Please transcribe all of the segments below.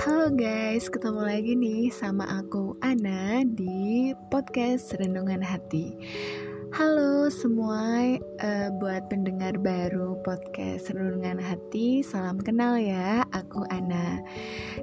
Halo guys, ketemu lagi nih sama aku Ana di podcast Renungan Hati. Halo semua, uh, buat pendengar baru podcast Renungan Hati, salam kenal ya, aku Ana.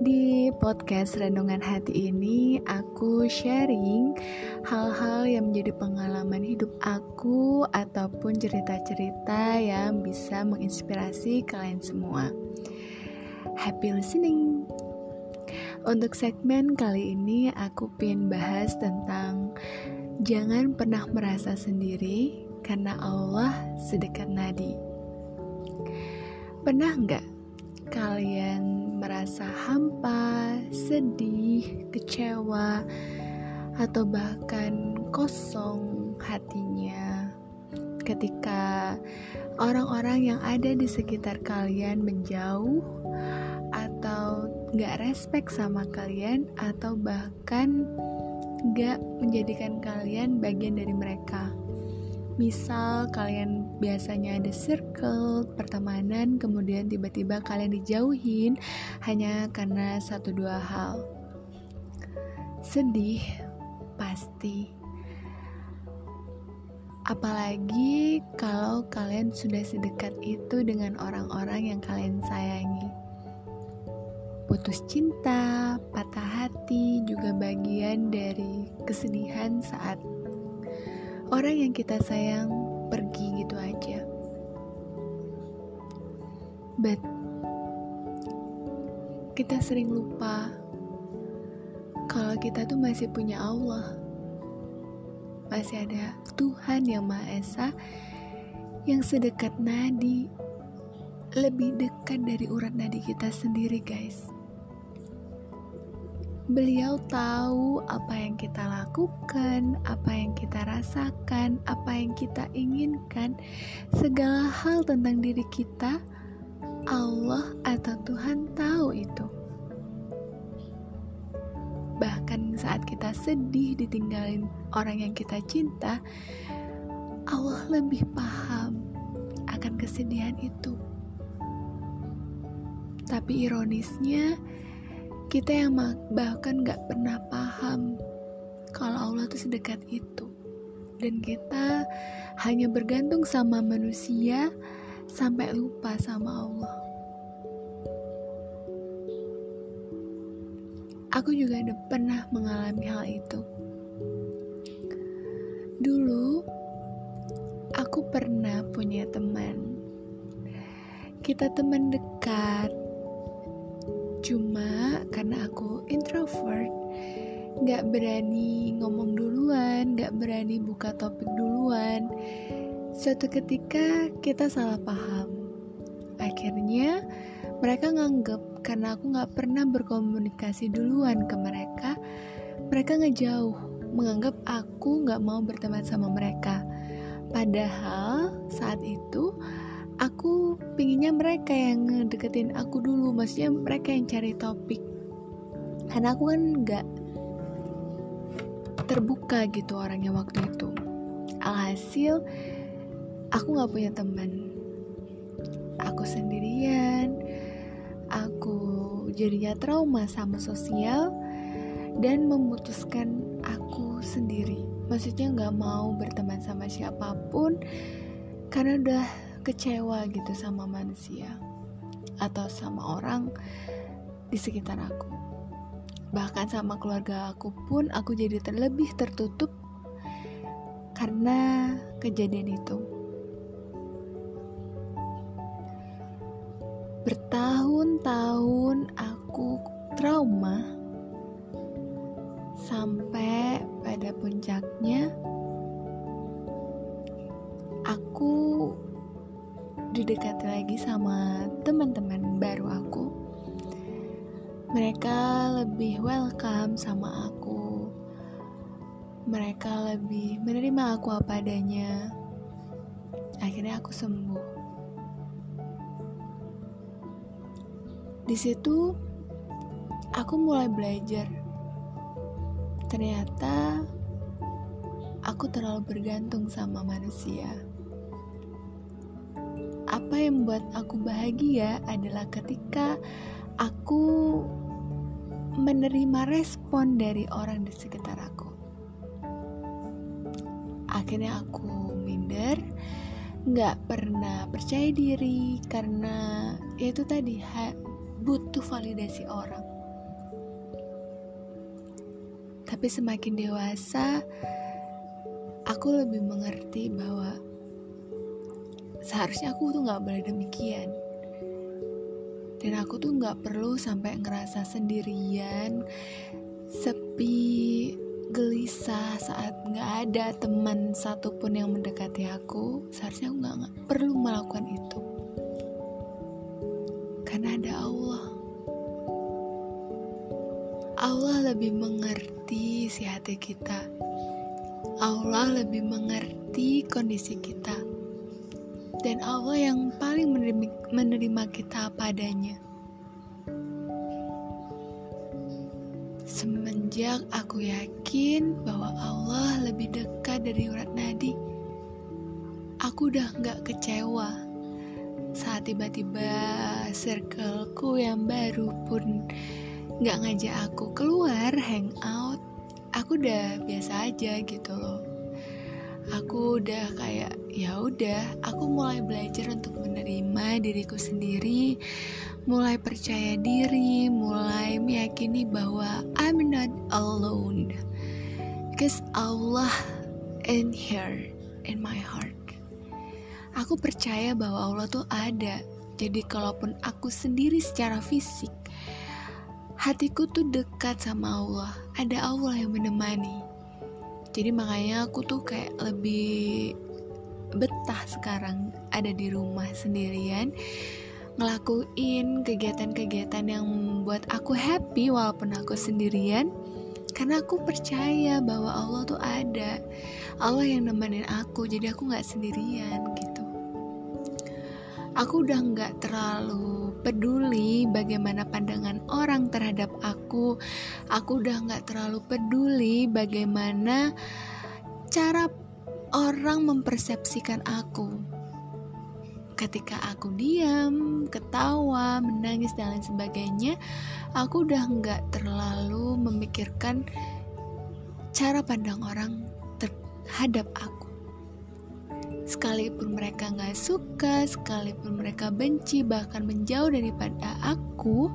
Di podcast Renungan Hati ini, aku sharing hal-hal yang menjadi pengalaman hidup aku ataupun cerita-cerita yang bisa menginspirasi kalian semua. Happy listening! Untuk segmen kali ini aku pengen bahas tentang jangan pernah merasa sendiri karena Allah sedekat nadi. Pernah nggak kalian merasa hampa, sedih, kecewa, atau bahkan kosong hatinya ketika orang-orang yang ada di sekitar kalian menjauh gak respect sama kalian atau bahkan gak menjadikan kalian bagian dari mereka. Misal kalian biasanya ada circle pertemanan, kemudian tiba-tiba kalian dijauhin hanya karena satu dua hal. Sedih, pasti. Apalagi kalau kalian sudah sedekat itu dengan orang-orang yang kalian sayangi putus cinta, patah hati juga bagian dari kesedihan saat orang yang kita sayang pergi gitu aja. But kita sering lupa kalau kita tuh masih punya Allah. Masih ada Tuhan yang Maha Esa yang sedekat nadi, lebih dekat dari urat nadi kita sendiri, guys. Beliau tahu apa yang kita lakukan, apa yang kita rasakan, apa yang kita inginkan, segala hal tentang diri kita. Allah atau Tuhan tahu itu. Bahkan saat kita sedih ditinggalin orang yang kita cinta, Allah lebih paham akan kesedihan itu. Tapi ironisnya, kita yang bahkan gak pernah paham kalau Allah tuh sedekat itu. Dan kita hanya bergantung sama manusia sampai lupa sama Allah. Aku juga udah pernah mengalami hal itu. Dulu, aku pernah punya teman. Kita teman dekat, Cuma karena aku introvert, gak berani ngomong duluan, gak berani buka topik duluan. Suatu ketika kita salah paham. Akhirnya mereka nganggep karena aku gak pernah berkomunikasi duluan ke mereka, mereka ngejauh, menganggap aku gak mau berteman sama mereka. Padahal saat itu aku pinginnya mereka yang ngedeketin aku dulu maksudnya mereka yang cari topik. Karena aku kan nggak terbuka gitu orangnya waktu itu. Alhasil aku nggak punya teman. Aku sendirian. Aku jadinya trauma sama sosial dan memutuskan aku sendiri. Maksudnya nggak mau berteman sama siapa pun karena udah kecewa gitu sama manusia atau sama orang di sekitar aku. Bahkan sama keluarga aku pun aku jadi terlebih tertutup karena kejadian itu. Bertahun-tahun aku trauma sampai pada puncaknya aku didekati lagi sama teman-teman baru aku. Mereka lebih welcome sama aku. Mereka lebih menerima aku apa adanya. Akhirnya aku sembuh. Di situ aku mulai belajar. Ternyata aku terlalu bergantung sama manusia apa yang membuat aku bahagia adalah ketika aku menerima respon dari orang di sekitar aku. Akhirnya aku minder, nggak pernah percaya diri karena ya itu tadi butuh validasi orang. Tapi semakin dewasa, aku lebih mengerti bahwa seharusnya aku tuh nggak boleh demikian. Dan aku tuh nggak perlu sampai ngerasa sendirian sepi gelisah saat nggak ada teman satupun yang mendekati aku. Seharusnya aku nggak perlu melakukan itu. Karena ada Allah. Allah lebih mengerti si hati kita. Allah lebih mengerti kondisi kita dan Allah yang paling menerima, kita apa adanya. Semenjak aku yakin bahwa Allah lebih dekat dari urat nadi, aku udah gak kecewa saat tiba-tiba circleku yang baru pun gak ngajak aku keluar hangout, aku udah biasa aja gitu loh aku udah kayak ya udah aku mulai belajar untuk menerima diriku sendiri mulai percaya diri mulai meyakini bahwa I'm not alone. Because Allah in here in my heart. Aku percaya bahwa Allah tuh ada. Jadi kalaupun aku sendiri secara fisik hatiku tuh dekat sama Allah. Ada Allah yang menemani jadi makanya aku tuh kayak lebih betah sekarang ada di rumah sendirian ngelakuin kegiatan-kegiatan yang membuat aku happy walaupun aku sendirian. Karena aku percaya bahwa Allah tuh ada. Allah yang nemenin aku jadi aku nggak sendirian gitu aku udah nggak terlalu peduli bagaimana pandangan orang terhadap aku. Aku udah nggak terlalu peduli bagaimana cara orang mempersepsikan aku. Ketika aku diam, ketawa, menangis dan lain sebagainya, aku udah nggak terlalu memikirkan cara pandang orang terhadap aku sekalipun mereka nggak suka, sekalipun mereka benci, bahkan menjauh daripada aku,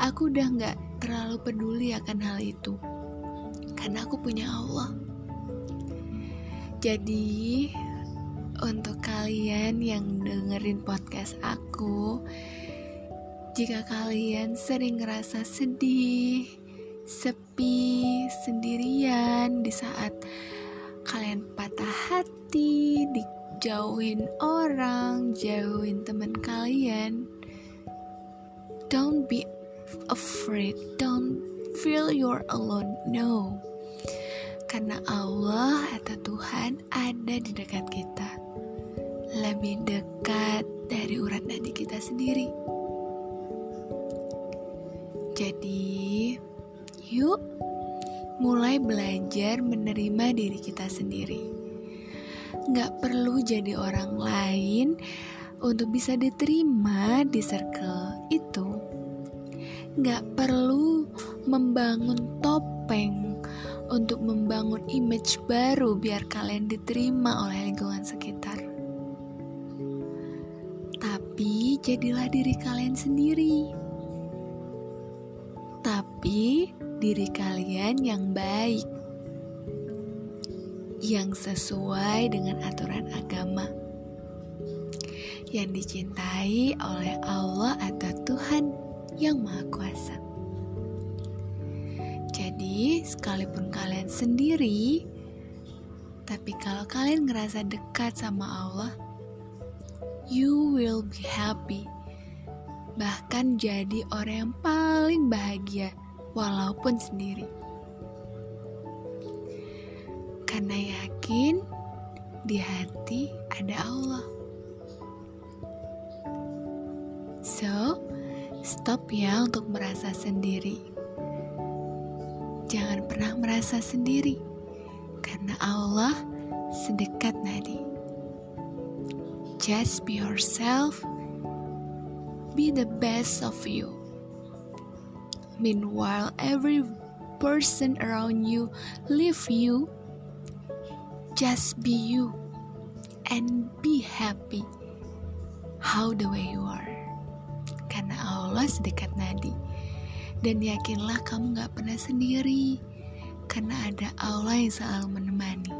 aku udah nggak terlalu peduli akan hal itu, karena aku punya Allah. Jadi, untuk kalian yang dengerin podcast aku, jika kalian sering ngerasa sedih, sepi, sendirian di saat kalian patah hati, dijauhin orang, jauhin teman kalian. Don't be afraid, don't feel you're alone. No. Karena Allah atau Tuhan ada di dekat kita. Lebih dekat dari urat nadi kita sendiri. Jadi, yuk mulai belajar menerima diri kita sendiri. Gak perlu jadi orang lain untuk bisa diterima di circle itu. Gak perlu membangun topeng untuk membangun image baru biar kalian diterima oleh lingkungan sekitar. Tapi jadilah diri kalian sendiri. Tapi diri kalian yang baik, yang sesuai dengan aturan agama, yang dicintai oleh Allah atau Tuhan yang Maha Kuasa. Jadi, sekalipun kalian sendiri, tapi kalau kalian ngerasa dekat sama Allah, you will be happy. Bahkan jadi orang yang paling bahagia walaupun sendiri. Karena yakin di hati ada Allah. So, stop ya untuk merasa sendiri. Jangan pernah merasa sendiri, karena Allah sedekat nadi. Just be yourself, be the best of you Meanwhile, every person around you leave you. Just be you and be happy. How the way you are. Karena Allah sedekat nadi. Dan yakinlah kamu gak pernah sendiri. Karena ada Allah yang selalu menemani.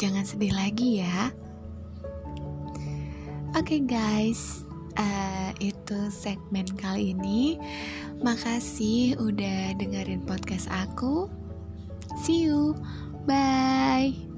Jangan sedih lagi ya. Oke okay guys, uh, itu segmen kali ini. Makasih udah dengerin podcast aku. See you. Bye.